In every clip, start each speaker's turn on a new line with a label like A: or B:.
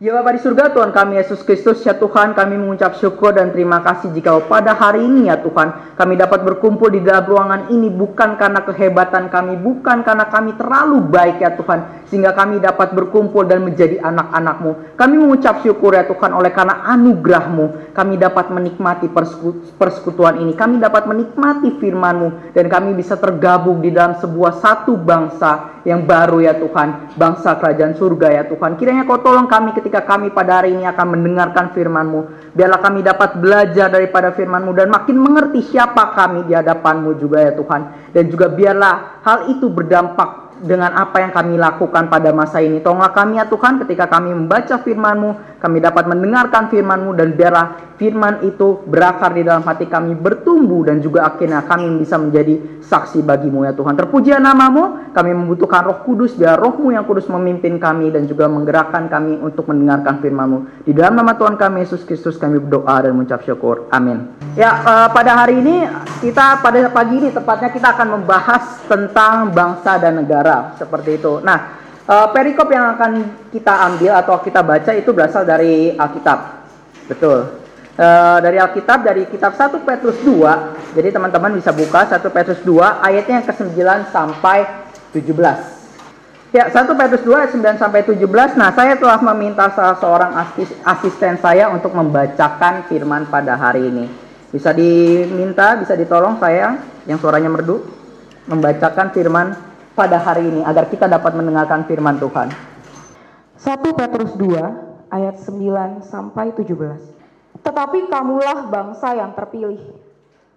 A: Ya Bapa di surga Tuhan kami Yesus Kristus ya Tuhan kami mengucap syukur dan terima kasih jika pada hari ini ya Tuhan kami dapat berkumpul di dalam ruangan ini bukan karena kehebatan kami bukan karena kami terlalu baik ya Tuhan sehingga kami dapat berkumpul dan menjadi anak-anakmu. Kami mengucap syukur ya Tuhan oleh karena anugerahmu kami dapat menikmati persekutu- persekutuan ini. Kami dapat menikmati firmanmu dan kami bisa tergabung di dalam sebuah satu bangsa yang baru ya Tuhan bangsa kerajaan surga ya Tuhan. Kiranya kau tolong kami ketika kami pada hari ini akan mendengarkan firman-Mu. Biarlah kami dapat belajar daripada firman-Mu dan makin mengerti siapa kami di hadapan-Mu juga ya Tuhan. Dan juga biarlah hal itu berdampak dengan apa yang kami lakukan pada masa ini. Tolonglah kami ya Tuhan ketika kami membaca firman-Mu, kami dapat mendengarkan firman-Mu dan biarlah firman itu berakar di dalam hati kami, bertumbuh dan juga akhirnya kami bisa menjadi saksi bagimu ya Tuhan. Terpujilah namamu, kami membutuhkan roh kudus, biar rohmu yang kudus memimpin kami dan juga menggerakkan kami untuk mendengarkan firman-Mu. Di dalam nama Tuhan kami Yesus Kristus kami berdoa dan mengucap syukur. Amin. Ya, eh, pada hari ini kita pada pagi ini tepatnya kita akan membahas tentang bangsa dan negara seperti itu. Nah, eh, perikop yang akan kita ambil atau kita baca itu berasal dari Alkitab. Betul. Eh, dari Alkitab dari kitab 1 Petrus 2. Jadi teman-teman bisa buka 1 Petrus 2 ayatnya yang ke-9 sampai 17. Ya, 1 Petrus 2 ayat 9 sampai 17. Nah, saya telah meminta salah seorang asis- asisten saya untuk membacakan firman pada hari ini. Bisa diminta, bisa ditolong saya yang suaranya merdu membacakan firman pada hari ini agar kita dapat mendengarkan firman Tuhan.
B: 1 Petrus 2 ayat 9 sampai 17. Tetapi kamulah bangsa yang terpilih,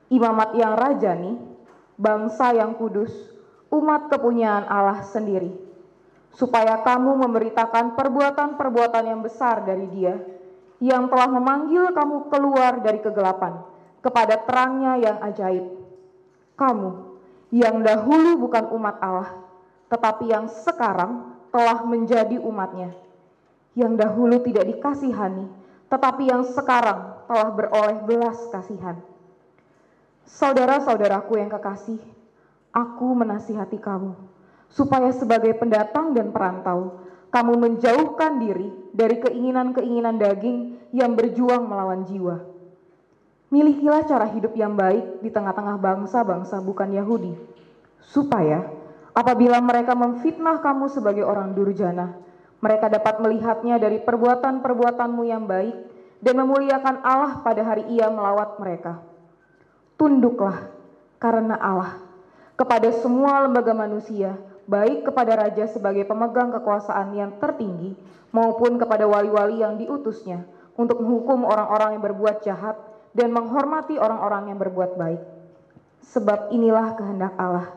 B: imamat yang rajani, bangsa yang kudus, umat kepunyaan Allah sendiri, supaya kamu memberitakan perbuatan-perbuatan yang besar dari Dia yang telah memanggil kamu keluar dari kegelapan kepada terangnya yang ajaib. Kamu yang dahulu bukan umat Allah, tetapi yang sekarang telah menjadi umatnya. Yang dahulu tidak dikasihani, tetapi yang sekarang telah beroleh belas kasihan. Saudara-saudaraku yang kekasih, aku menasihati kamu, supaya sebagai pendatang dan perantau, kamu menjauhkan diri dari keinginan-keinginan daging yang berjuang melawan jiwa. Milikilah cara hidup yang baik di tengah-tengah bangsa-bangsa bukan Yahudi, supaya apabila mereka memfitnah kamu sebagai orang durjana, mereka dapat melihatnya dari perbuatan-perbuatanmu yang baik dan memuliakan Allah pada hari ia melawat mereka. Tunduklah karena Allah kepada semua lembaga manusia, baik kepada raja sebagai pemegang kekuasaan yang tertinggi maupun kepada wali-wali yang diutusnya untuk menghukum orang-orang yang berbuat jahat dan menghormati orang-orang yang berbuat baik. Sebab inilah kehendak Allah,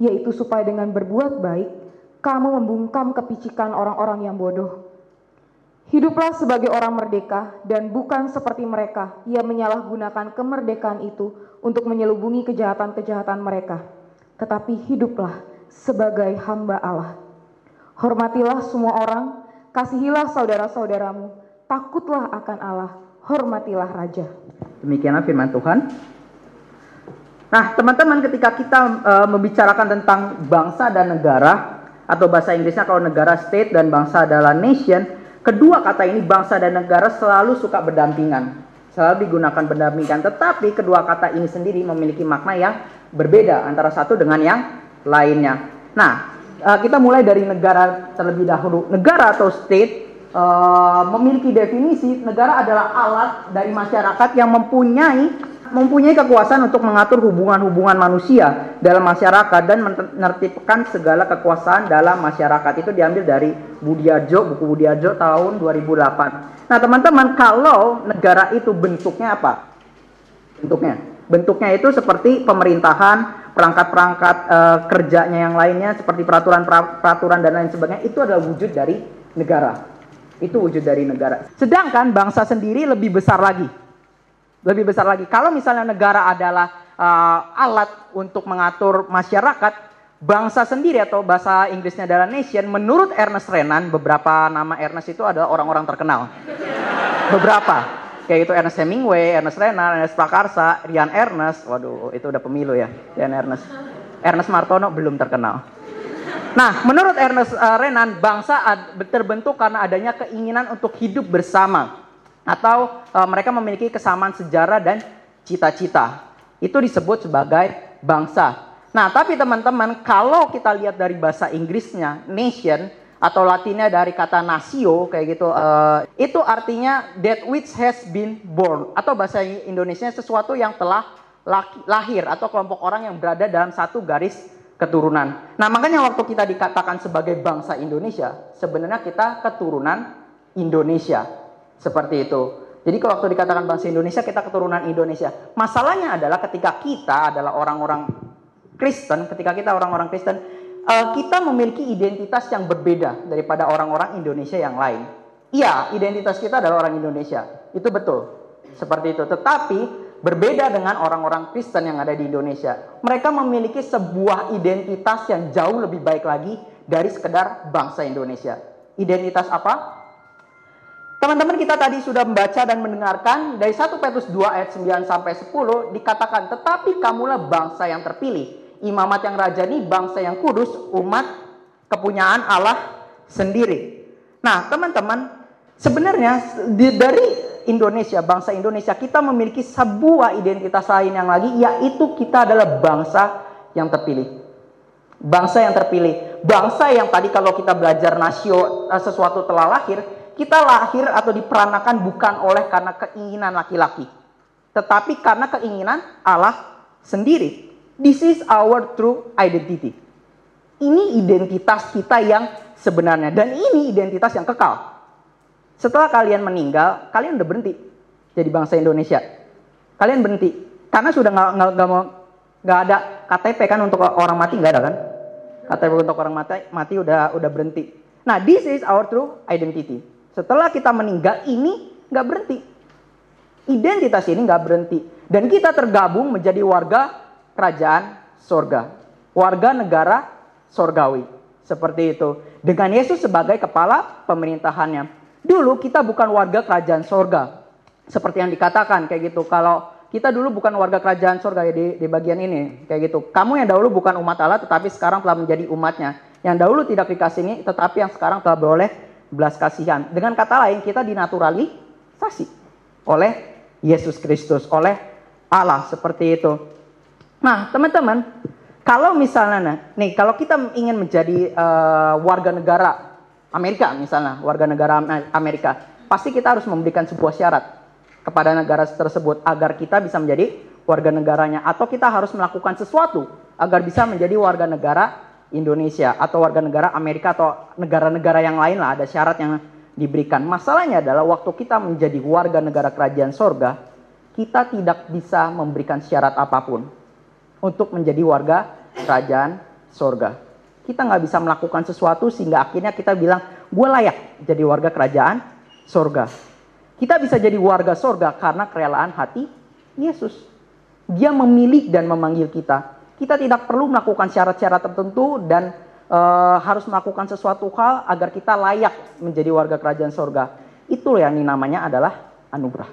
B: yaitu supaya dengan berbuat baik kamu membungkam kepicikan orang-orang yang bodoh. Hiduplah sebagai orang merdeka dan bukan seperti mereka yang menyalahgunakan kemerdekaan itu untuk menyelubungi kejahatan-kejahatan mereka. Tetapi hiduplah sebagai hamba Allah. Hormatilah semua orang, kasihilah saudara-saudaramu, takutlah akan Allah, hormatilah raja.
A: Demikianlah firman Tuhan. Nah, teman-teman, ketika kita eh, membicarakan tentang bangsa dan negara, atau bahasa Inggrisnya kalau negara state dan bangsa adalah nation, kedua kata ini bangsa dan negara selalu suka berdampingan, selalu digunakan berdampingan. Tetapi kedua kata ini sendiri memiliki makna yang berbeda antara satu dengan yang lainnya. Nah, eh, kita mulai dari negara terlebih dahulu. Negara atau state eh, memiliki definisi negara adalah alat dari masyarakat yang mempunyai mempunyai kekuasaan untuk mengatur hubungan-hubungan manusia dalam masyarakat dan menertibkan segala kekuasaan dalam masyarakat. Itu diambil dari Budiarjo, buku Budiarjo tahun 2008. Nah, teman-teman, kalau negara itu bentuknya apa? Bentuknya. Bentuknya itu seperti pemerintahan, perangkat-perangkat eh, kerjanya yang lainnya seperti peraturan-peraturan dan lain sebagainya itu adalah wujud dari negara. Itu wujud dari negara. Sedangkan bangsa sendiri lebih besar lagi lebih besar lagi. Kalau misalnya negara adalah uh, alat untuk mengatur masyarakat, bangsa sendiri atau bahasa Inggrisnya adalah nation, menurut Ernest Renan, beberapa nama Ernest itu adalah orang-orang terkenal. beberapa. Kayak itu Ernest Hemingway, Ernest Renan, Ernest Prakarsa, Rian Ernest. Waduh, itu udah pemilu ya, Rian Ernest. Ernest Martono belum terkenal. Nah, menurut Ernest uh, Renan, bangsa terbentuk karena adanya keinginan untuk hidup bersama atau uh, mereka memiliki kesamaan sejarah dan cita-cita. Itu disebut sebagai bangsa. Nah, tapi teman-teman, kalau kita lihat dari bahasa Inggrisnya, nation, atau latinnya dari kata nasio kayak gitu uh, itu artinya that which has been born atau bahasa Indonesia sesuatu yang telah lahir atau kelompok orang yang berada dalam satu garis keturunan. Nah, makanya waktu kita dikatakan sebagai bangsa Indonesia, sebenarnya kita keturunan Indonesia. Seperti itu. Jadi kalau waktu dikatakan bangsa Indonesia, kita keturunan Indonesia. Masalahnya adalah ketika kita adalah orang-orang Kristen, ketika kita orang-orang Kristen, uh, kita memiliki identitas yang berbeda daripada orang-orang Indonesia yang lain. Iya, identitas kita adalah orang Indonesia. Itu betul. Seperti itu. Tetapi berbeda dengan orang-orang Kristen yang ada di Indonesia. Mereka memiliki sebuah identitas yang jauh lebih baik lagi dari sekedar bangsa Indonesia. Identitas apa? Teman-teman kita tadi sudah membaca dan mendengarkan dari 1 Petrus 2 ayat 9 sampai 10 dikatakan tetapi kamulah bangsa yang terpilih imamat yang rajani, bangsa yang kudus, umat kepunyaan Allah sendiri. Nah, teman-teman, sebenarnya dari Indonesia, bangsa Indonesia, kita memiliki sebuah identitas lain yang lagi, yaitu kita adalah bangsa yang terpilih. Bangsa yang terpilih, bangsa yang tadi kalau kita belajar nasio eh, sesuatu telah lahir, kita lahir atau diperanakan bukan oleh karena keinginan laki-laki, tetapi karena keinginan Allah sendiri. This is our true identity. Ini identitas kita yang sebenarnya dan ini identitas yang kekal. Setelah kalian meninggal, kalian udah berhenti jadi bangsa Indonesia. Kalian berhenti karena sudah nggak mau nggak ada KTP kan untuk orang mati nggak ada kan? KTP untuk orang mati mati udah udah berhenti. Nah, this is our true identity. Setelah kita meninggal, ini nggak berhenti. Identitas ini nggak berhenti dan kita tergabung menjadi warga kerajaan sorga. Warga negara sorgawi. Seperti itu. Dengan Yesus sebagai kepala pemerintahannya. Dulu kita bukan warga kerajaan sorga. Seperti yang dikatakan kayak gitu. Kalau kita dulu bukan warga kerajaan sorga ya, di, di bagian ini. Kayak gitu. Kamu yang dahulu bukan umat Allah tetapi sekarang telah menjadi umatnya. Yang dahulu tidak dikasihi tetapi yang sekarang telah beroleh belas kasihan. Dengan kata lain kita dinaturalisasi oleh Yesus Kristus, oleh Allah seperti itu. Nah, teman-teman, kalau misalnya, nah, nih, kalau kita ingin menjadi uh, warga negara Amerika, misalnya, warga negara Amerika, pasti kita harus memberikan sebuah syarat kepada negara tersebut agar kita bisa menjadi warga negaranya, atau kita harus melakukan sesuatu agar bisa menjadi warga negara Indonesia atau warga negara Amerika atau negara-negara yang lain lah ada syarat yang diberikan. Masalahnya adalah waktu kita menjadi warga negara kerajaan sorga, kita tidak bisa memberikan syarat apa pun untuk menjadi warga kerajaan sorga. Kita nggak bisa melakukan sesuatu sehingga akhirnya kita bilang, gue layak jadi warga kerajaan sorga. Kita bisa jadi warga sorga karena kerelaan hati Yesus. Dia memilih dan memanggil kita. Kita tidak perlu melakukan syarat-syarat tertentu dan uh, harus melakukan sesuatu hal agar kita layak menjadi warga kerajaan sorga. Itu yang namanya adalah anugerah.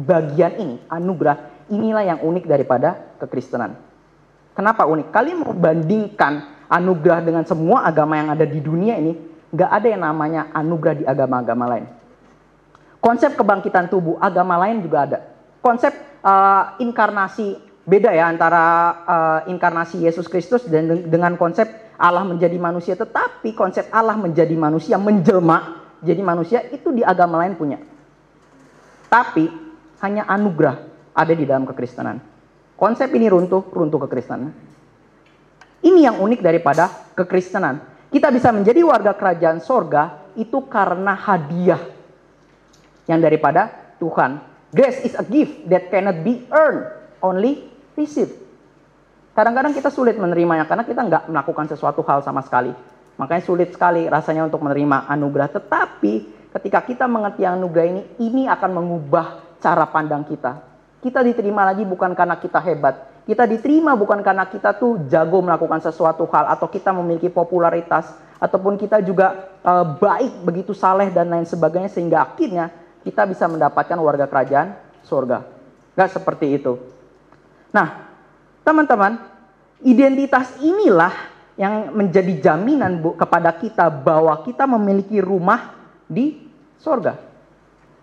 A: Bagian ini, anugerah, inilah yang unik daripada kekristenan. Kenapa unik? Kalian mau bandingkan anugerah dengan semua agama yang ada di dunia ini, nggak ada yang namanya anugerah di agama-agama lain. Konsep kebangkitan tubuh agama lain juga ada. Konsep uh, inkarnasi beda ya antara uh, inkarnasi Yesus Kristus dan dengan konsep Allah menjadi manusia. Tetapi konsep Allah menjadi manusia, menjelma jadi manusia itu di agama lain punya. Tapi hanya anugerah ada di dalam kekristenan. Konsep ini runtuh, runtuh kekristenan. Ini yang unik daripada kekristenan. Kita bisa menjadi warga kerajaan sorga itu karena hadiah yang daripada Tuhan. Grace is a gift that cannot be earned, only received. Kadang-kadang kita sulit menerimanya karena kita nggak melakukan sesuatu hal sama sekali. Makanya sulit sekali rasanya untuk menerima anugerah. Tetapi ketika kita mengerti anugerah ini, ini akan mengubah cara pandang kita. Kita diterima lagi bukan karena kita hebat. Kita diterima bukan karena kita tuh jago melakukan sesuatu hal atau kita memiliki popularitas ataupun kita juga uh, baik begitu saleh dan lain sebagainya sehingga akhirnya kita bisa mendapatkan warga kerajaan surga. Gak seperti itu. Nah, teman-teman, identitas inilah yang menjadi jaminan bu, kepada kita bahwa kita memiliki rumah di surga.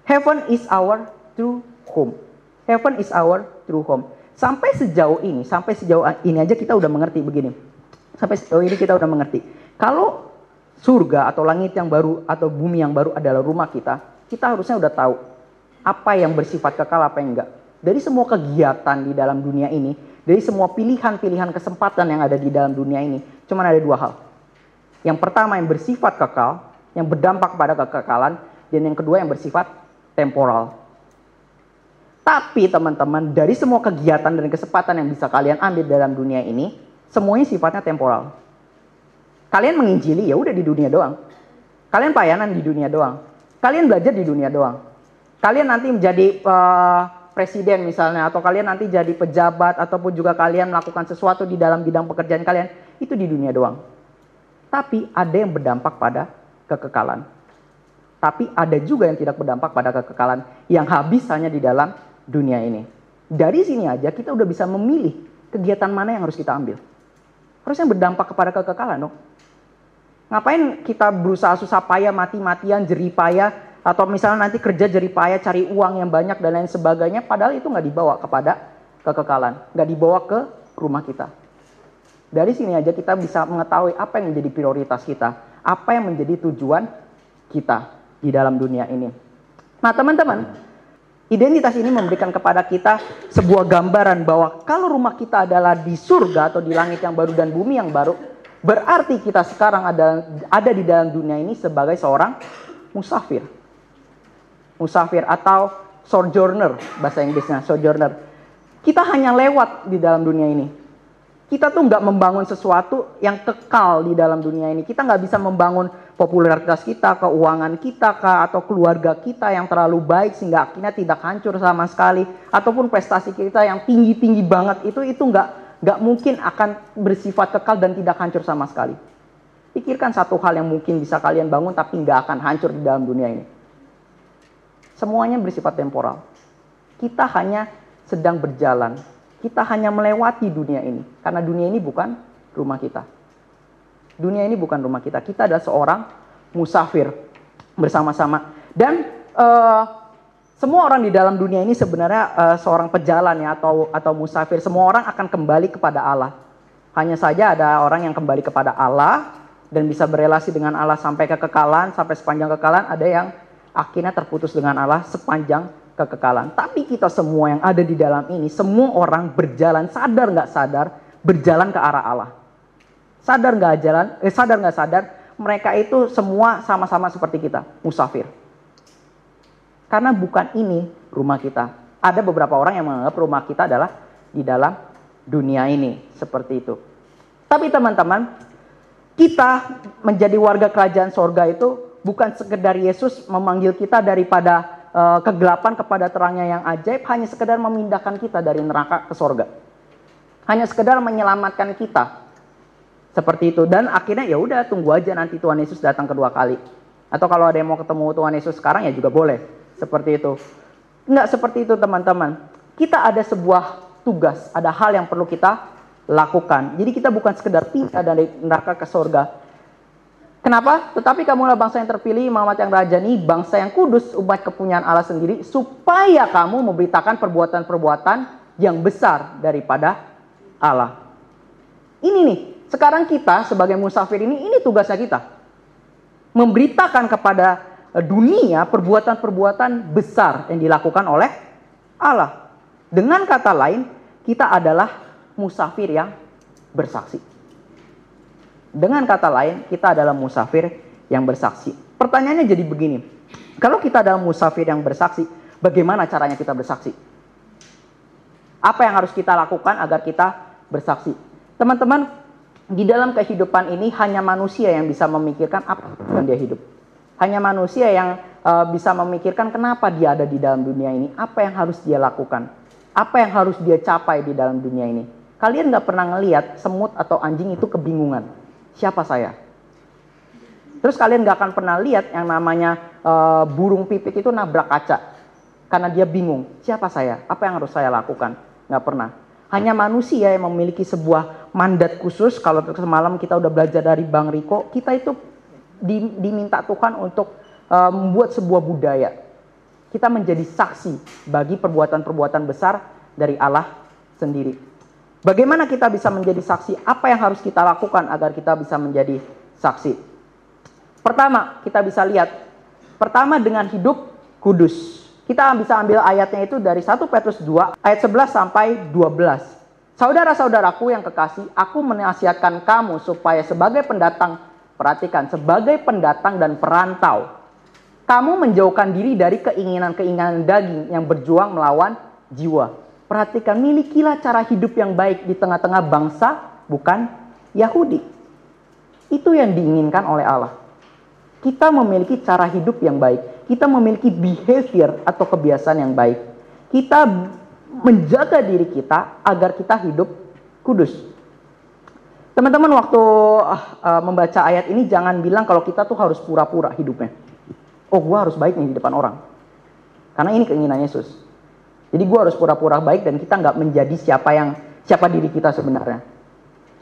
A: Heaven is our true home. Heaven is our true home. Sampai sejauh ini, sampai sejauh ini aja kita udah mengerti begini. Sampai sejauh ini kita udah mengerti. Kalau surga atau langit yang baru atau bumi yang baru adalah rumah kita, kita harusnya udah tahu apa yang bersifat kekal, apa yang enggak. Dari semua kegiatan di dalam dunia ini, dari semua pilihan-pilihan kesempatan yang ada di dalam dunia ini, cuma ada dua hal. Yang pertama yang bersifat kekal, yang berdampak pada kekekalan, dan yang kedua yang bersifat temporal. Tapi teman-teman, dari semua kegiatan dan kesempatan yang bisa kalian ambil dalam dunia ini, semuanya sifatnya temporal. Kalian menginjili ya udah di dunia doang. Kalian pelayanan di dunia doang. Kalian belajar di dunia doang. Kalian nanti menjadi uh, presiden misalnya atau kalian nanti jadi pejabat ataupun juga kalian melakukan sesuatu di dalam bidang pekerjaan kalian itu di dunia doang. Tapi ada yang berdampak pada kekekalan. Tapi ada juga yang tidak berdampak pada kekekalan yang habis hanya di dalam dunia ini. Dari sini aja kita udah bisa memilih kegiatan mana yang harus kita ambil. Harusnya berdampak kepada kekekalan dong. Ngapain kita berusaha susah payah, mati-matian, jerih payah, atau misalnya nanti kerja jadi payah cari uang yang banyak dan lain sebagainya padahal itu nggak dibawa kepada kekekalan nggak dibawa ke rumah kita dari sini aja kita bisa mengetahui apa yang menjadi prioritas kita apa yang menjadi tujuan kita di dalam dunia ini nah teman-teman identitas ini memberikan kepada kita sebuah gambaran bahwa kalau rumah kita adalah di surga atau di langit yang baru dan bumi yang baru berarti kita sekarang ada ada di dalam dunia ini sebagai seorang musafir musafir atau sojourner bahasa Inggrisnya sojourner. Kita hanya lewat di dalam dunia ini. Kita tuh nggak membangun sesuatu yang kekal di dalam dunia ini. Kita nggak bisa membangun popularitas kita, keuangan kita, kah, atau keluarga kita yang terlalu baik sehingga akhirnya tidak hancur sama sekali, ataupun prestasi kita yang tinggi tinggi banget itu itu nggak nggak mungkin akan bersifat kekal dan tidak hancur sama sekali. Pikirkan satu hal yang mungkin bisa kalian bangun tapi nggak akan hancur di dalam dunia ini. Semuanya bersifat temporal. Kita hanya sedang berjalan. Kita hanya melewati dunia ini. Karena dunia ini bukan rumah kita. Dunia ini bukan rumah kita. Kita adalah seorang musafir bersama-sama. Dan uh, semua orang di dalam dunia ini sebenarnya uh, seorang pejalan ya atau atau musafir. Semua orang akan kembali kepada Allah. Hanya saja ada orang yang kembali kepada Allah dan bisa berelasi dengan Allah sampai kekekalan, sampai sepanjang kekekalan. Ada yang akhirnya terputus dengan Allah sepanjang kekekalan. Tapi kita semua yang ada di dalam ini, semua orang berjalan sadar nggak sadar berjalan ke arah Allah. Sadar nggak jalan, eh, sadar nggak sadar, mereka itu semua sama-sama seperti kita, musafir. Karena bukan ini rumah kita. Ada beberapa orang yang menganggap rumah kita adalah di dalam dunia ini, seperti itu. Tapi teman-teman, kita menjadi warga kerajaan sorga itu bukan sekedar Yesus memanggil kita daripada uh, kegelapan kepada terangnya yang ajaib, hanya sekedar memindahkan kita dari neraka ke sorga. Hanya sekedar menyelamatkan kita. Seperti itu. Dan akhirnya ya udah tunggu aja nanti Tuhan Yesus datang kedua kali. Atau kalau ada yang mau ketemu Tuhan Yesus sekarang ya juga boleh. Seperti itu. Enggak seperti itu teman-teman. Kita ada sebuah tugas, ada hal yang perlu kita lakukan. Jadi kita bukan sekedar pindah dari neraka ke sorga, Kenapa? Tetapi kamulah bangsa yang terpilih, Muhammad yang rajani, bangsa yang kudus, umat kepunyaan Allah sendiri, supaya kamu memberitakan perbuatan-perbuatan yang besar daripada Allah. Ini nih, sekarang kita sebagai musafir ini, ini tugasnya kita. Memberitakan kepada dunia perbuatan-perbuatan besar yang dilakukan oleh Allah. Dengan kata lain, kita adalah musafir yang bersaksi. Dengan kata lain, kita adalah musafir yang bersaksi. Pertanyaannya jadi begini. Kalau kita adalah musafir yang bersaksi, bagaimana caranya kita bersaksi? Apa yang harus kita lakukan agar kita bersaksi? Teman-teman, di dalam kehidupan ini hanya manusia yang bisa memikirkan apa yang dia hidup. Hanya manusia yang uh, bisa memikirkan kenapa dia ada di dalam dunia ini, apa yang harus dia lakukan, apa yang harus dia capai di dalam dunia ini. Kalian nggak pernah ngelihat semut atau anjing itu kebingungan siapa saya. Terus kalian gak akan pernah lihat yang namanya uh, burung pipit itu nabrak kaca karena dia bingung siapa saya, apa yang harus saya lakukan, nggak pernah. Hanya manusia yang memiliki sebuah mandat khusus. Kalau semalam kita udah belajar dari Bang Riko, kita itu diminta Tuhan untuk uh, membuat sebuah budaya. Kita menjadi saksi bagi perbuatan-perbuatan besar dari Allah sendiri. Bagaimana kita bisa menjadi saksi? Apa yang harus kita lakukan agar kita bisa menjadi saksi? Pertama, kita bisa lihat. Pertama dengan hidup kudus. Kita bisa ambil ayatnya itu dari 1 Petrus 2 ayat 11 sampai 12. Saudara-saudaraku yang kekasih, aku menasihatkan kamu supaya sebagai pendatang, perhatikan, sebagai pendatang dan perantau, kamu menjauhkan diri dari keinginan-keinginan daging yang berjuang melawan jiwa. Perhatikan, milikilah cara hidup yang baik di tengah-tengah bangsa, bukan Yahudi. Itu yang diinginkan oleh Allah. Kita memiliki cara hidup yang baik. Kita memiliki behavior atau kebiasaan yang baik. Kita menjaga diri kita agar kita hidup kudus. Teman-teman waktu uh, membaca ayat ini jangan bilang kalau kita tuh harus pura-pura hidupnya. Oh, gue harus baik nih di depan orang. Karena ini keinginan Yesus. Jadi gue harus pura-pura baik dan kita nggak menjadi siapa yang siapa diri kita sebenarnya.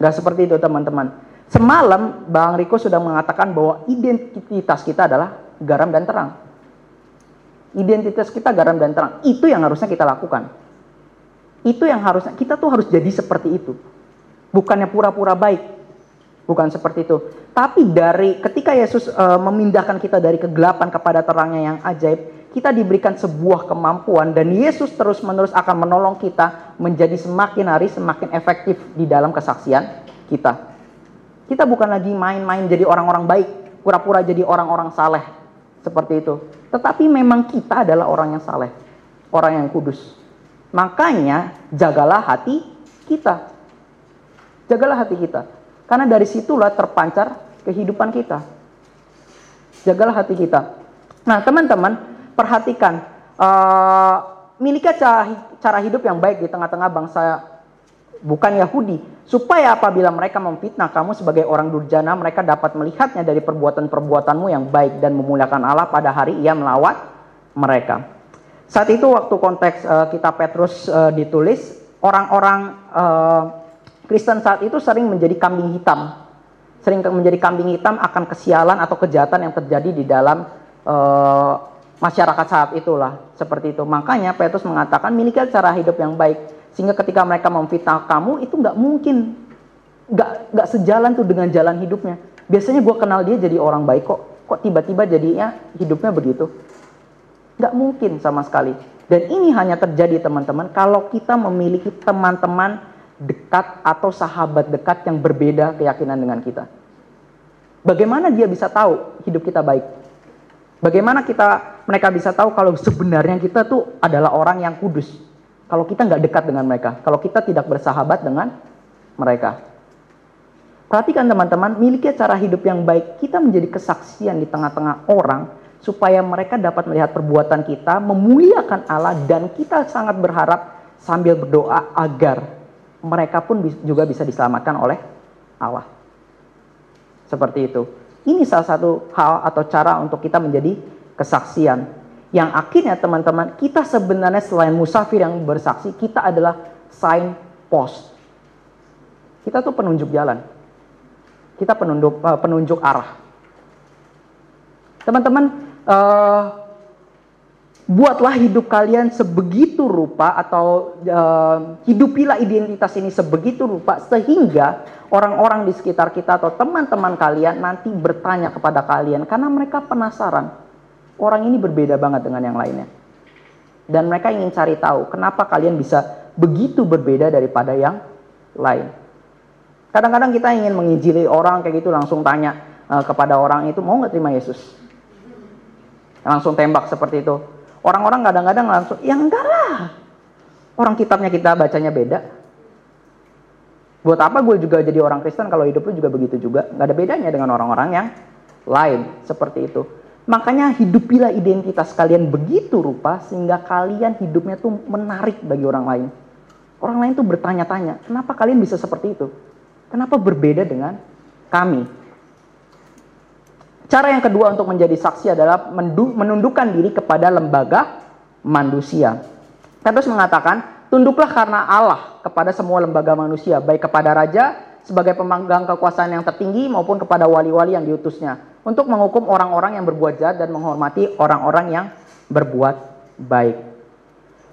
A: Gak seperti itu teman-teman. Semalam Bang Riko sudah mengatakan bahwa identitas kita adalah garam dan terang. Identitas kita garam dan terang. Itu yang harusnya kita lakukan. Itu yang harusnya kita tuh harus jadi seperti itu. Bukannya pura-pura baik. Bukan seperti itu. Tapi dari ketika Yesus uh, memindahkan kita dari kegelapan kepada terangnya yang ajaib, kita diberikan sebuah kemampuan dan Yesus terus-menerus akan menolong kita menjadi semakin hari semakin efektif di dalam kesaksian kita. Kita bukan lagi main-main jadi orang-orang baik, pura-pura jadi orang-orang saleh seperti itu. Tetapi memang kita adalah orang yang saleh, orang yang kudus. Makanya jagalah hati kita. Jagalah hati kita. Karena dari situlah terpancar kehidupan kita. Jagalah hati kita. Nah teman-teman perhatikan. Uh, miliki cara, cara hidup yang baik di tengah-tengah bangsa bukan Yahudi. Supaya apabila mereka memfitnah kamu sebagai orang durjana, mereka dapat melihatnya dari perbuatan-perbuatanmu yang baik dan memuliakan Allah pada hari ia melawat mereka. Saat itu waktu konteks uh, kitab Petrus uh, ditulis, orang-orang uh, Kristen saat itu sering menjadi kambing hitam. Sering menjadi kambing hitam akan kesialan atau kejahatan yang terjadi di dalam uh, masyarakat saat itulah. Seperti itu. Makanya Petrus mengatakan miliki cara hidup yang baik. Sehingga ketika mereka memfitnah kamu itu nggak mungkin. Nggak, nggak sejalan tuh dengan jalan hidupnya. Biasanya gue kenal dia jadi orang baik kok. Kok tiba-tiba jadinya hidupnya begitu. Nggak mungkin sama sekali. Dan ini hanya terjadi teman-teman kalau kita memiliki teman-teman dekat atau sahabat dekat yang berbeda keyakinan dengan kita. Bagaimana dia bisa tahu hidup kita baik? Bagaimana kita mereka bisa tahu kalau sebenarnya kita tuh adalah orang yang kudus? Kalau kita nggak dekat dengan mereka, kalau kita tidak bersahabat dengan mereka. Perhatikan teman-teman, miliki cara hidup yang baik. Kita menjadi kesaksian di tengah-tengah orang supaya mereka dapat melihat perbuatan kita, memuliakan Allah dan kita sangat berharap sambil berdoa agar mereka pun juga bisa diselamatkan oleh Allah. Seperti itu. Ini salah satu hal atau cara untuk kita menjadi kesaksian. Yang akhirnya teman-teman, kita sebenarnya selain musafir yang bersaksi, kita adalah sign post. Kita tuh penunjuk jalan. Kita penunjuk, eh, penunjuk arah. Teman-teman, uh, buatlah hidup kalian sebegitu rupa atau uh, hidupilah identitas ini sebegitu rupa sehingga orang-orang di sekitar kita atau teman-teman kalian nanti bertanya kepada kalian karena mereka penasaran orang ini berbeda banget dengan yang lainnya dan mereka ingin cari tahu kenapa kalian bisa begitu berbeda daripada yang lain kadang-kadang kita ingin menginjili orang kayak gitu langsung tanya uh, kepada orang itu mau nggak terima Yesus langsung tembak seperti itu. Orang-orang kadang-kadang langsung, ya enggak lah. Orang kitabnya kita bacanya beda. Buat apa gue juga jadi orang Kristen kalau hidup lu juga begitu juga. Gak ada bedanya dengan orang-orang yang lain. Seperti itu. Makanya hidupilah identitas kalian begitu rupa sehingga kalian hidupnya tuh menarik bagi orang lain. Orang lain tuh bertanya-tanya, kenapa kalian bisa seperti itu? Kenapa berbeda dengan kami? Cara yang kedua untuk menjadi saksi adalah menundukkan diri kepada lembaga manusia. Petrus mengatakan, tunduklah karena Allah kepada semua lembaga manusia, baik kepada raja sebagai pemegang kekuasaan yang tertinggi maupun kepada wali-wali yang diutusnya, untuk menghukum orang-orang yang berbuat jahat dan menghormati orang-orang yang berbuat baik.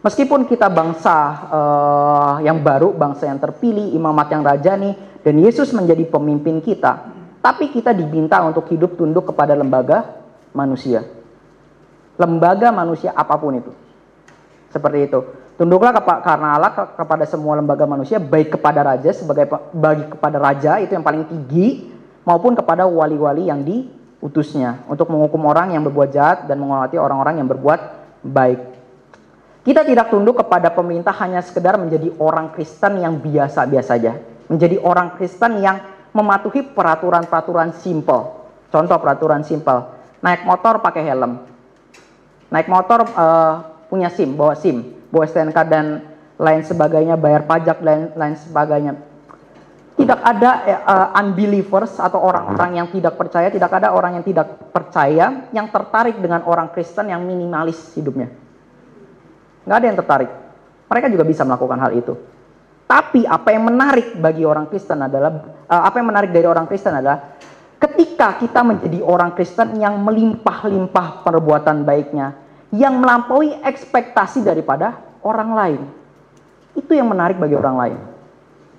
A: Meskipun kita bangsa uh, yang baru, bangsa yang terpilih, imamat yang rajani, dan Yesus menjadi pemimpin kita, tapi kita diminta untuk hidup tunduk kepada lembaga manusia. Lembaga manusia apa pun itu. Seperti itu. Tunduklah karena Allah kepada semua lembaga manusia, baik kepada raja sebagai bagi kepada raja itu yang paling tinggi, maupun kepada wali-wali yang diutusnya untuk menghukum orang yang berbuat jahat dan menghormati orang-orang yang berbuat baik. Kita tidak tunduk kepada pemerintah hanya sekedar menjadi orang Kristen yang biasa-biasa saja, menjadi orang Kristen yang mematuhi peraturan-peraturan simple. Contoh peraturan simple, naik motor pakai helm. Naik motor uh, punya SIM, bawa SIM, bawa STNK dan lain sebagainya, bayar pajak dan lain sebagainya. Tidak ada uh, unbelievers atau orang-orang yang tidak percaya, tidak ada orang yang tidak percaya yang tertarik dengan orang Kristen yang minimalis hidupnya. Nggak ada yang tertarik. Mereka juga bisa melakukan hal itu. Tapi apa yang menarik bagi orang Kristen adalah uh, apa yang menarik dari orang Kristen adalah ketika kita menjadi orang Kristen yang melimpah-limpah perbuatan baiknya, yang melampaui ekspektasi daripada orang lain. Itu yang menarik bagi orang lain.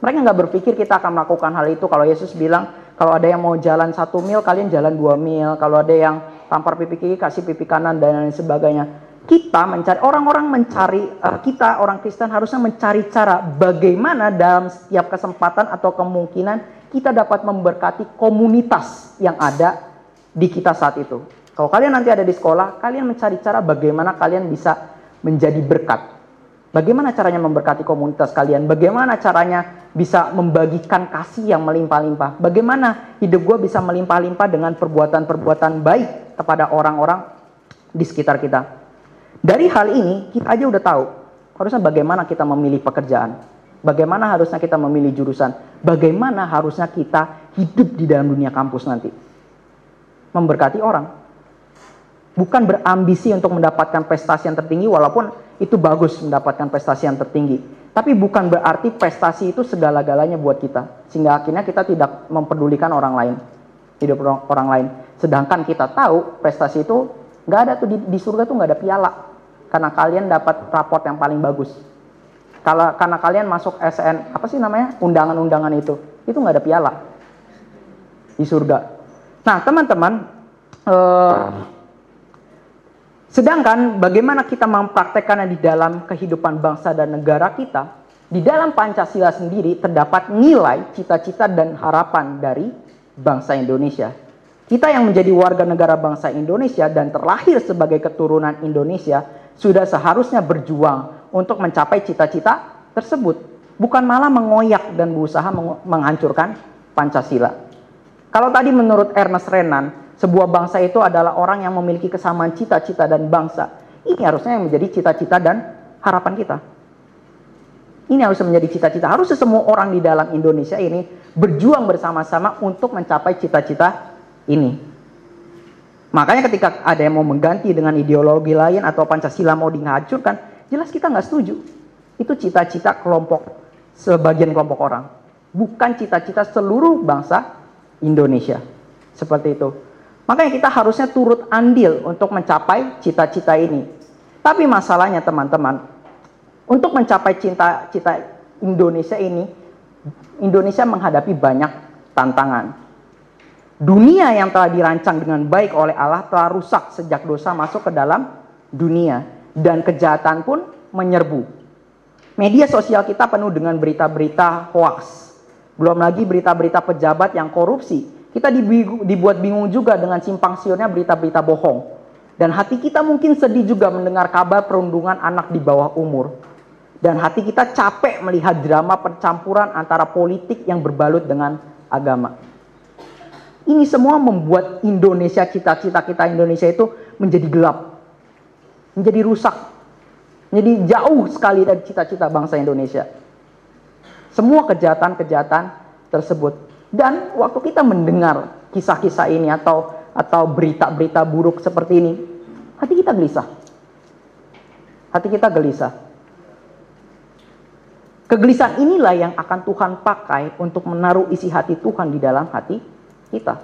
A: Mereka nggak berpikir kita akan melakukan hal itu kalau Yesus bilang kalau ada yang mau jalan satu mil kalian jalan dua mil, kalau ada yang tampar pipi kiri kasih pipi kanan dan lain sebagainya kita mencari orang-orang mencari uh, kita orang Kristen harusnya mencari cara bagaimana dalam setiap kesempatan atau kemungkinan kita dapat memberkati komunitas yang ada di kita saat itu. Kalau kalian nanti ada di sekolah, kalian mencari cara bagaimana kalian bisa menjadi berkat. Bagaimana caranya memberkati komunitas kalian? Bagaimana caranya bisa membagikan kasih yang melimpah-limpah? Bagaimana hidup gue bisa melimpah-limpah dengan perbuatan-perbuatan baik kepada orang-orang di sekitar kita? Dari hal ini kita aja udah tahu harusnya bagaimana kita memilih pekerjaan, bagaimana harusnya kita memilih jurusan, bagaimana harusnya kita hidup di dalam dunia kampus nanti. Memberkati orang. Bukan berambisi untuk mendapatkan prestasi yang tertinggi walaupun itu bagus mendapatkan prestasi yang tertinggi. Tapi bukan berarti prestasi itu segala-galanya buat kita. Sehingga akhirnya kita tidak mempedulikan orang lain. Hidup orang lain. Sedangkan kita tahu prestasi itu nggak ada tuh di, di surga tuh nggak ada piala karena kalian dapat raport yang paling bagus. Kalau karena kalian masuk SN apa sih namanya undangan-undangan itu, itu nggak ada piala di surga. Nah teman-teman, eh, sedangkan bagaimana kita mempraktekannya di dalam kehidupan bangsa dan negara kita, di dalam Pancasila sendiri terdapat nilai, cita-cita dan harapan dari bangsa Indonesia. Kita yang menjadi warga negara bangsa Indonesia dan terlahir sebagai keturunan Indonesia sudah seharusnya berjuang untuk mencapai cita-cita tersebut, bukan malah mengoyak dan berusaha menghancurkan Pancasila. Kalau tadi menurut Ernest Renan, sebuah bangsa itu adalah orang yang memiliki kesamaan cita-cita dan bangsa. Ini harusnya yang menjadi cita-cita dan harapan kita. Ini harus menjadi cita-cita. Harusnya semua orang di dalam Indonesia ini berjuang bersama-sama untuk mencapai cita-cita ini. Makanya ketika ada yang mau mengganti dengan ideologi lain atau Pancasila mau dihancurkan, jelas kita nggak setuju. Itu cita-cita kelompok, sebagian kelompok orang. Bukan cita-cita seluruh bangsa Indonesia. Seperti itu. Makanya kita harusnya turut andil untuk mencapai cita-cita ini. Tapi masalahnya teman-teman, untuk mencapai cita-cita Indonesia ini, Indonesia menghadapi banyak tantangan dunia yang telah dirancang dengan baik oleh Allah telah rusak sejak dosa masuk ke dalam dunia dan kejahatan pun menyerbu. Media sosial kita penuh dengan berita-berita hoax. Belum lagi berita-berita pejabat yang korupsi. Kita dibuat bingung juga dengan simpang siurnya berita-berita bohong. Dan hati kita mungkin sedih juga mendengar kabar perundungan anak di bawah umur. Dan hati kita capek melihat drama percampuran antara politik yang berbalut dengan agama. Ini semua membuat Indonesia, cita-cita kita Indonesia itu menjadi gelap. Menjadi rusak. Menjadi jauh sekali dari cita-cita bangsa Indonesia. Semua kejahatan-kejahatan tersebut. Dan waktu kita mendengar kisah-kisah ini atau atau berita-berita buruk seperti ini, hati kita gelisah. Hati kita gelisah. Kegelisahan inilah yang akan Tuhan pakai untuk menaruh isi hati Tuhan di dalam hati kita.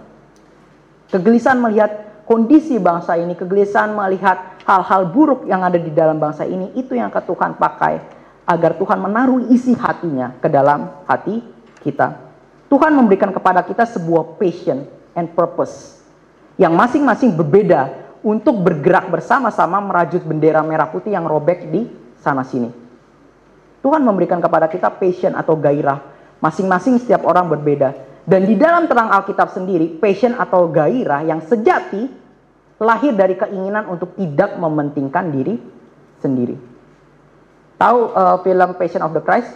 A: Kegelisahan melihat kondisi bangsa ini, kegelisahan melihat hal-hal buruk yang ada di dalam bangsa ini, itu yang akan Tuhan pakai agar Tuhan menaruh isi hatinya ke dalam hati kita. Tuhan memberikan kepada kita sebuah passion and purpose yang masing-masing berbeda untuk bergerak bersama-sama merajut bendera merah putih yang robek di sana sini. Tuhan memberikan kepada kita passion atau gairah. Masing-masing setiap orang berbeda. Dan di dalam terang Alkitab sendiri, passion atau gairah yang sejati lahir dari keinginan untuk tidak mementingkan diri sendiri. Tahu uh, film Passion of the Christ?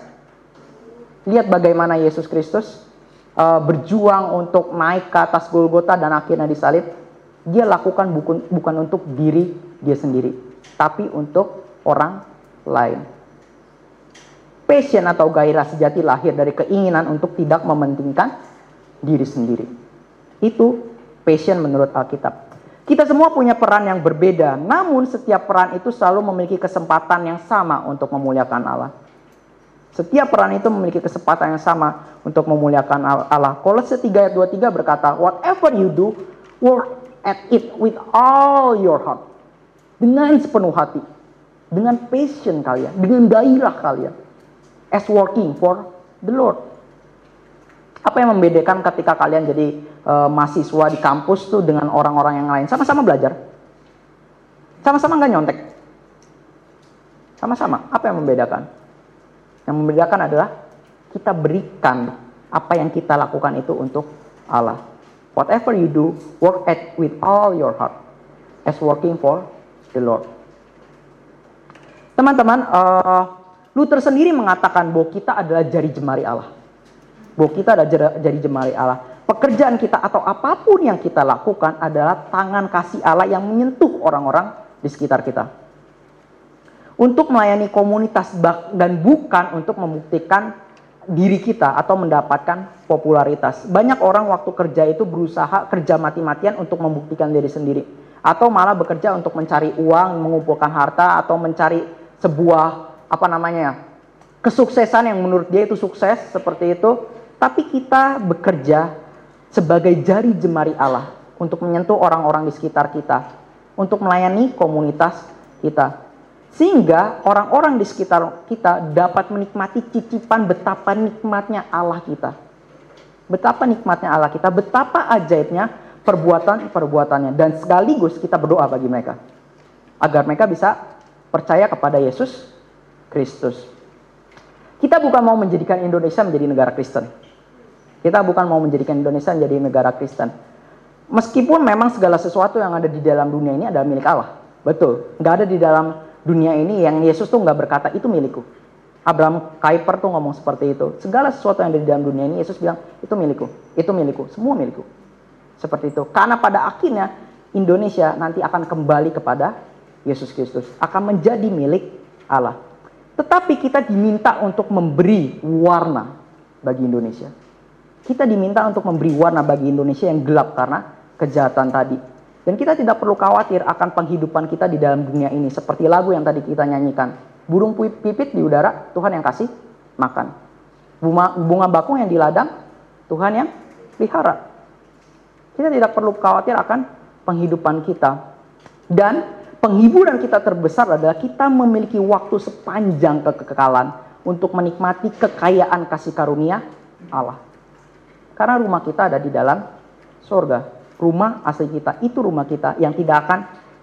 A: Lihat bagaimana Yesus Kristus uh, berjuang untuk naik ke atas Golgota dan akhirnya disalib. Dia lakukan bukan, bukan untuk diri dia sendiri, tapi untuk orang lain. Passion atau gairah sejati lahir dari keinginan untuk tidak mementingkan diri sendiri. Itu passion menurut Alkitab. Kita semua punya peran yang berbeda, namun setiap peran itu selalu memiliki kesempatan yang sama untuk memuliakan Allah. Setiap peran itu memiliki kesempatan yang sama untuk memuliakan Allah. Kolose 3 ayat 23 berkata, Whatever you do, work at it with all your heart. Dengan sepenuh hati. Dengan passion kalian, dengan gairah kalian. As working for the Lord. Apa yang membedakan ketika kalian jadi uh, mahasiswa di kampus tuh dengan orang-orang yang lain? Sama-sama belajar. Sama-sama nggak nyontek. Sama-sama. Apa yang membedakan? Yang membedakan adalah kita berikan apa yang kita lakukan itu untuk Allah. Whatever you do, work at with all your heart as working for the Lord. Teman-teman, uh, Luther sendiri mengatakan bahwa kita adalah jari jemari Allah bahwa kita ada jadi jemari Allah. Pekerjaan kita atau apa pun yang kita lakukan adalah tangan kasih Allah yang menyentuh orang-orang di sekitar kita. Untuk melayani komunitas dan bukan untuk membuktikan diri kita atau mendapatkan popularitas. Banyak orang waktu kerja itu berusaha kerja mati-matian untuk membuktikan diri sendiri. Atau malah bekerja untuk mencari uang, mengumpulkan harta, atau mencari sebuah, apa namanya, kesuksesan yang menurut dia itu sukses, seperti itu tapi kita bekerja sebagai jari jemari Allah untuk menyentuh orang-orang di sekitar kita, untuk melayani komunitas kita. Sehingga orang-orang di sekitar kita dapat menikmati cicipan betapa nikmatnya Allah kita. Betapa nikmatnya Allah kita, betapa ajaibnya perbuatan-perbuatannya. Dan sekaligus kita berdoa bagi mereka. Agar mereka bisa percaya kepada Yesus Kristus. Kita bukan mau menjadikan Indonesia menjadi negara Kristen. Kita bukan mau menjadikan Indonesia menjadi negara Kristen. Meskipun memang segala sesuatu yang ada di dalam dunia ini adalah milik Allah. Betul. Nggak ada di dalam dunia ini yang Yesus tuh nggak berkata itu milikku. Abraham Kuyper tuh ngomong seperti itu. Segala sesuatu yang ada di dalam dunia ini Yesus bilang itu milikku, itu milikku, semua milikku. Seperti itu. Karena pada akhirnya Indonesia nanti akan kembali kepada Yesus Kristus, akan menjadi milik Allah. Tetapi kita diminta untuk memberi warna bagi Indonesia. Kita diminta untuk memberi warna bagi Indonesia yang gelap karena kejahatan tadi. Dan kita tidak perlu khawatir akan penghidupan kita di dalam dunia ini. Seperti lagu yang tadi kita nyanyikan. Burung pipit di udara, Tuhan yang kasih makan. Bunga, bunga bakung yang di ladang, Tuhan yang pelihara. Kita tidak perlu khawatir akan penghidupan kita. Dan penghiburan kita terbesar adalah kita memiliki waktu sepanjang kekekalan untuk menikmati kekayaan kasih karunia Allah. Karena rumah kita ada di dalam surga. Rumah asli kita itu rumah kita yang tidak akan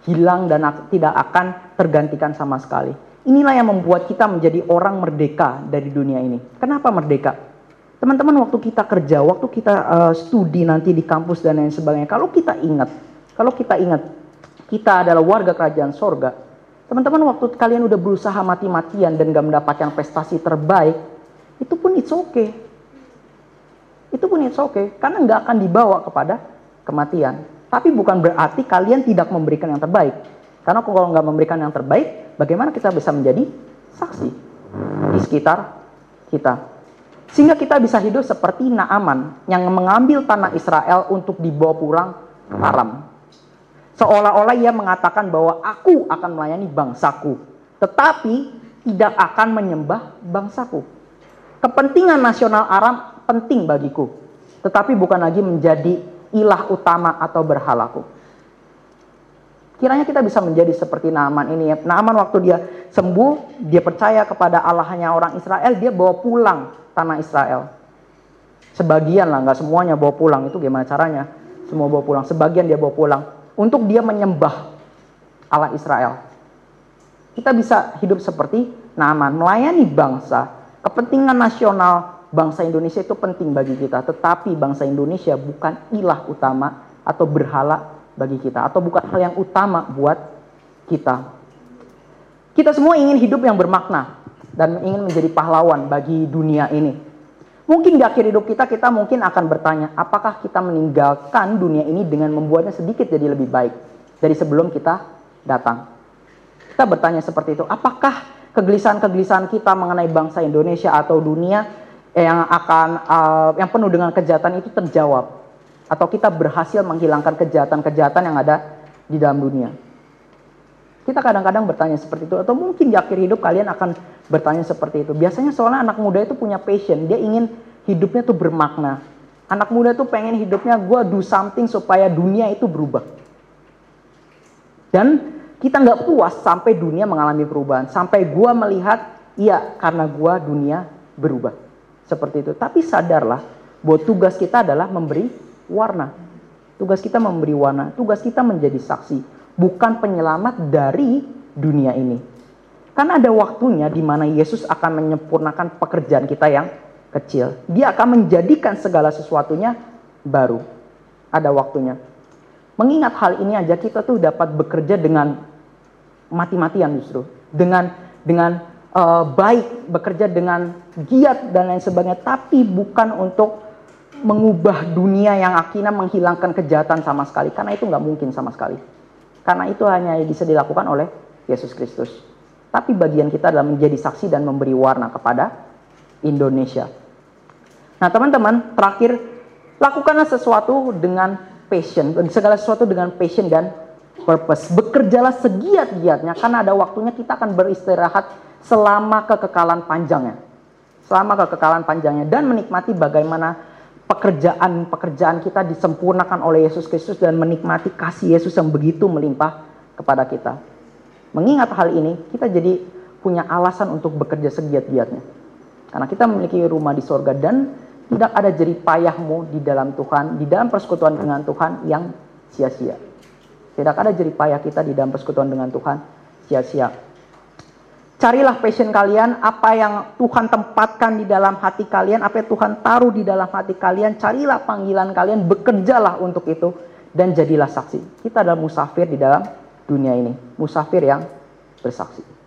A: hilang dan tidak akan tergantikan sama sekali. Inilah yang membuat kita menjadi orang merdeka dari dunia ini. Kenapa merdeka? Teman-teman waktu kita kerja, waktu kita uh, studi nanti di kampus dan lain sebagainya, kalau kita ingat, kalau kita ingat kita adalah warga kerajaan sorga, teman-teman waktu kalian udah berusaha mati-matian dan gak mendapatkan prestasi terbaik, itu pun it's okay itu pun it's okay karena nggak akan dibawa kepada kematian. Tapi bukan berarti kalian tidak memberikan yang terbaik. Karena kalau nggak memberikan yang terbaik, bagaimana kita bisa menjadi saksi di sekitar kita? Sehingga kita bisa hidup seperti Naaman yang mengambil tanah Israel untuk dibawa pulang Aram. Seolah-olah ia mengatakan bahwa aku akan melayani bangsaku, tetapi tidak akan menyembah bangsaku. Kepentingan nasional Aram penting bagiku, tetapi bukan lagi menjadi ilah utama atau berhalaku. Kiranya kita bisa menjadi seperti Naaman ini ya. Naaman waktu dia sembuh, dia percaya kepada Allahnya orang Israel, dia bawa pulang tanah Israel. Sebagian lah, nggak semuanya bawa pulang. Itu gimana caranya? Semua bawa pulang. Sebagian dia bawa pulang. Untuk dia menyembah Allah Israel. Kita bisa hidup seperti Naaman, melayani bangsa. Kepentingan nasional bangsa Indonesia itu penting bagi kita. Tetapi bangsa Indonesia bukan ilah utama atau berhala bagi kita atau bukan hal yang utama buat kita. Kita semua ingin hidup yang bermakna dan ingin menjadi pahlawan bagi dunia ini. Mungkin di akhir hidup kita kita mungkin akan bertanya, apakah kita meninggalkan dunia ini dengan membuatnya sedikit jadi lebih baik dari sebelum kita datang. Kita bertanya seperti itu, apakah kegelisahan-kegelisahan kita mengenai bangsa Indonesia atau dunia yang akan uh, yang penuh dengan kejahatan itu terjawab atau kita berhasil menghilangkan kejahatan-kejahatan yang ada di dalam dunia. Kita kadang-kadang bertanya seperti itu atau mungkin di akhir hidup kalian akan bertanya seperti itu. Biasanya soalnya anak muda itu punya passion, dia ingin hidupnya tuh bermakna. Anak muda tuh pengen hidupnya gue do something supaya dunia itu berubah. Dan kita nggak puas sampai dunia mengalami perubahan, sampai gue melihat iya karena gue dunia berubah seperti itu. Tapi sadarlah bahwa tugas kita adalah memberi warna. Tugas kita memberi warna, tugas kita menjadi saksi, bukan penyelamat dari dunia ini. Karena ada waktunya di mana Yesus akan menyempurnakan pekerjaan kita yang kecil. Dia akan menjadikan segala sesuatunya baru. Ada waktunya. Mengingat hal ini aja kita tuh dapat bekerja dengan mati-matian justru. Dengan dengan uh, baik, bekerja dengan giat dan lain sebagainya, tapi bukan untuk mengubah dunia yang akhirnya menghilangkan kejahatan sama sekali. Karena itu nggak mungkin sama sekali. Karena itu hanya bisa dilakukan oleh Yesus Kristus. Tapi bagian kita adalah menjadi saksi dan memberi warna kepada Indonesia. Nah teman-teman, terakhir, lakukanlah sesuatu dengan passion. Segala sesuatu dengan passion dan purpose. Bekerjalah segiat-giatnya karena ada waktunya kita akan beristirahat selama kekekalan panjangnya. Selama kekekalan panjangnya. Dan menikmati bagaimana pekerjaan-pekerjaan kita disempurnakan oleh Yesus Kristus dan menikmati kasih Yesus yang begitu melimpah kepada kita. Mengingat hal ini, kita jadi punya alasan untuk bekerja segiat-giatnya. Karena kita memiliki rumah di sorga dan tidak ada jerih payahmu di dalam Tuhan, di dalam persekutuan dengan Tuhan yang sia-sia. Tidak ada jerih payah kita di dalam persekutuan dengan Tuhan sia-sia. Carilah passion kalian, apa yang Tuhan tempatkan di dalam hati kalian, apa yang Tuhan taruh di dalam hati kalian, carilah panggilan kalian, bekerjalah untuk itu, dan jadilah saksi. Kita adalah musafir di dalam dunia ini, musafir yang bersaksi.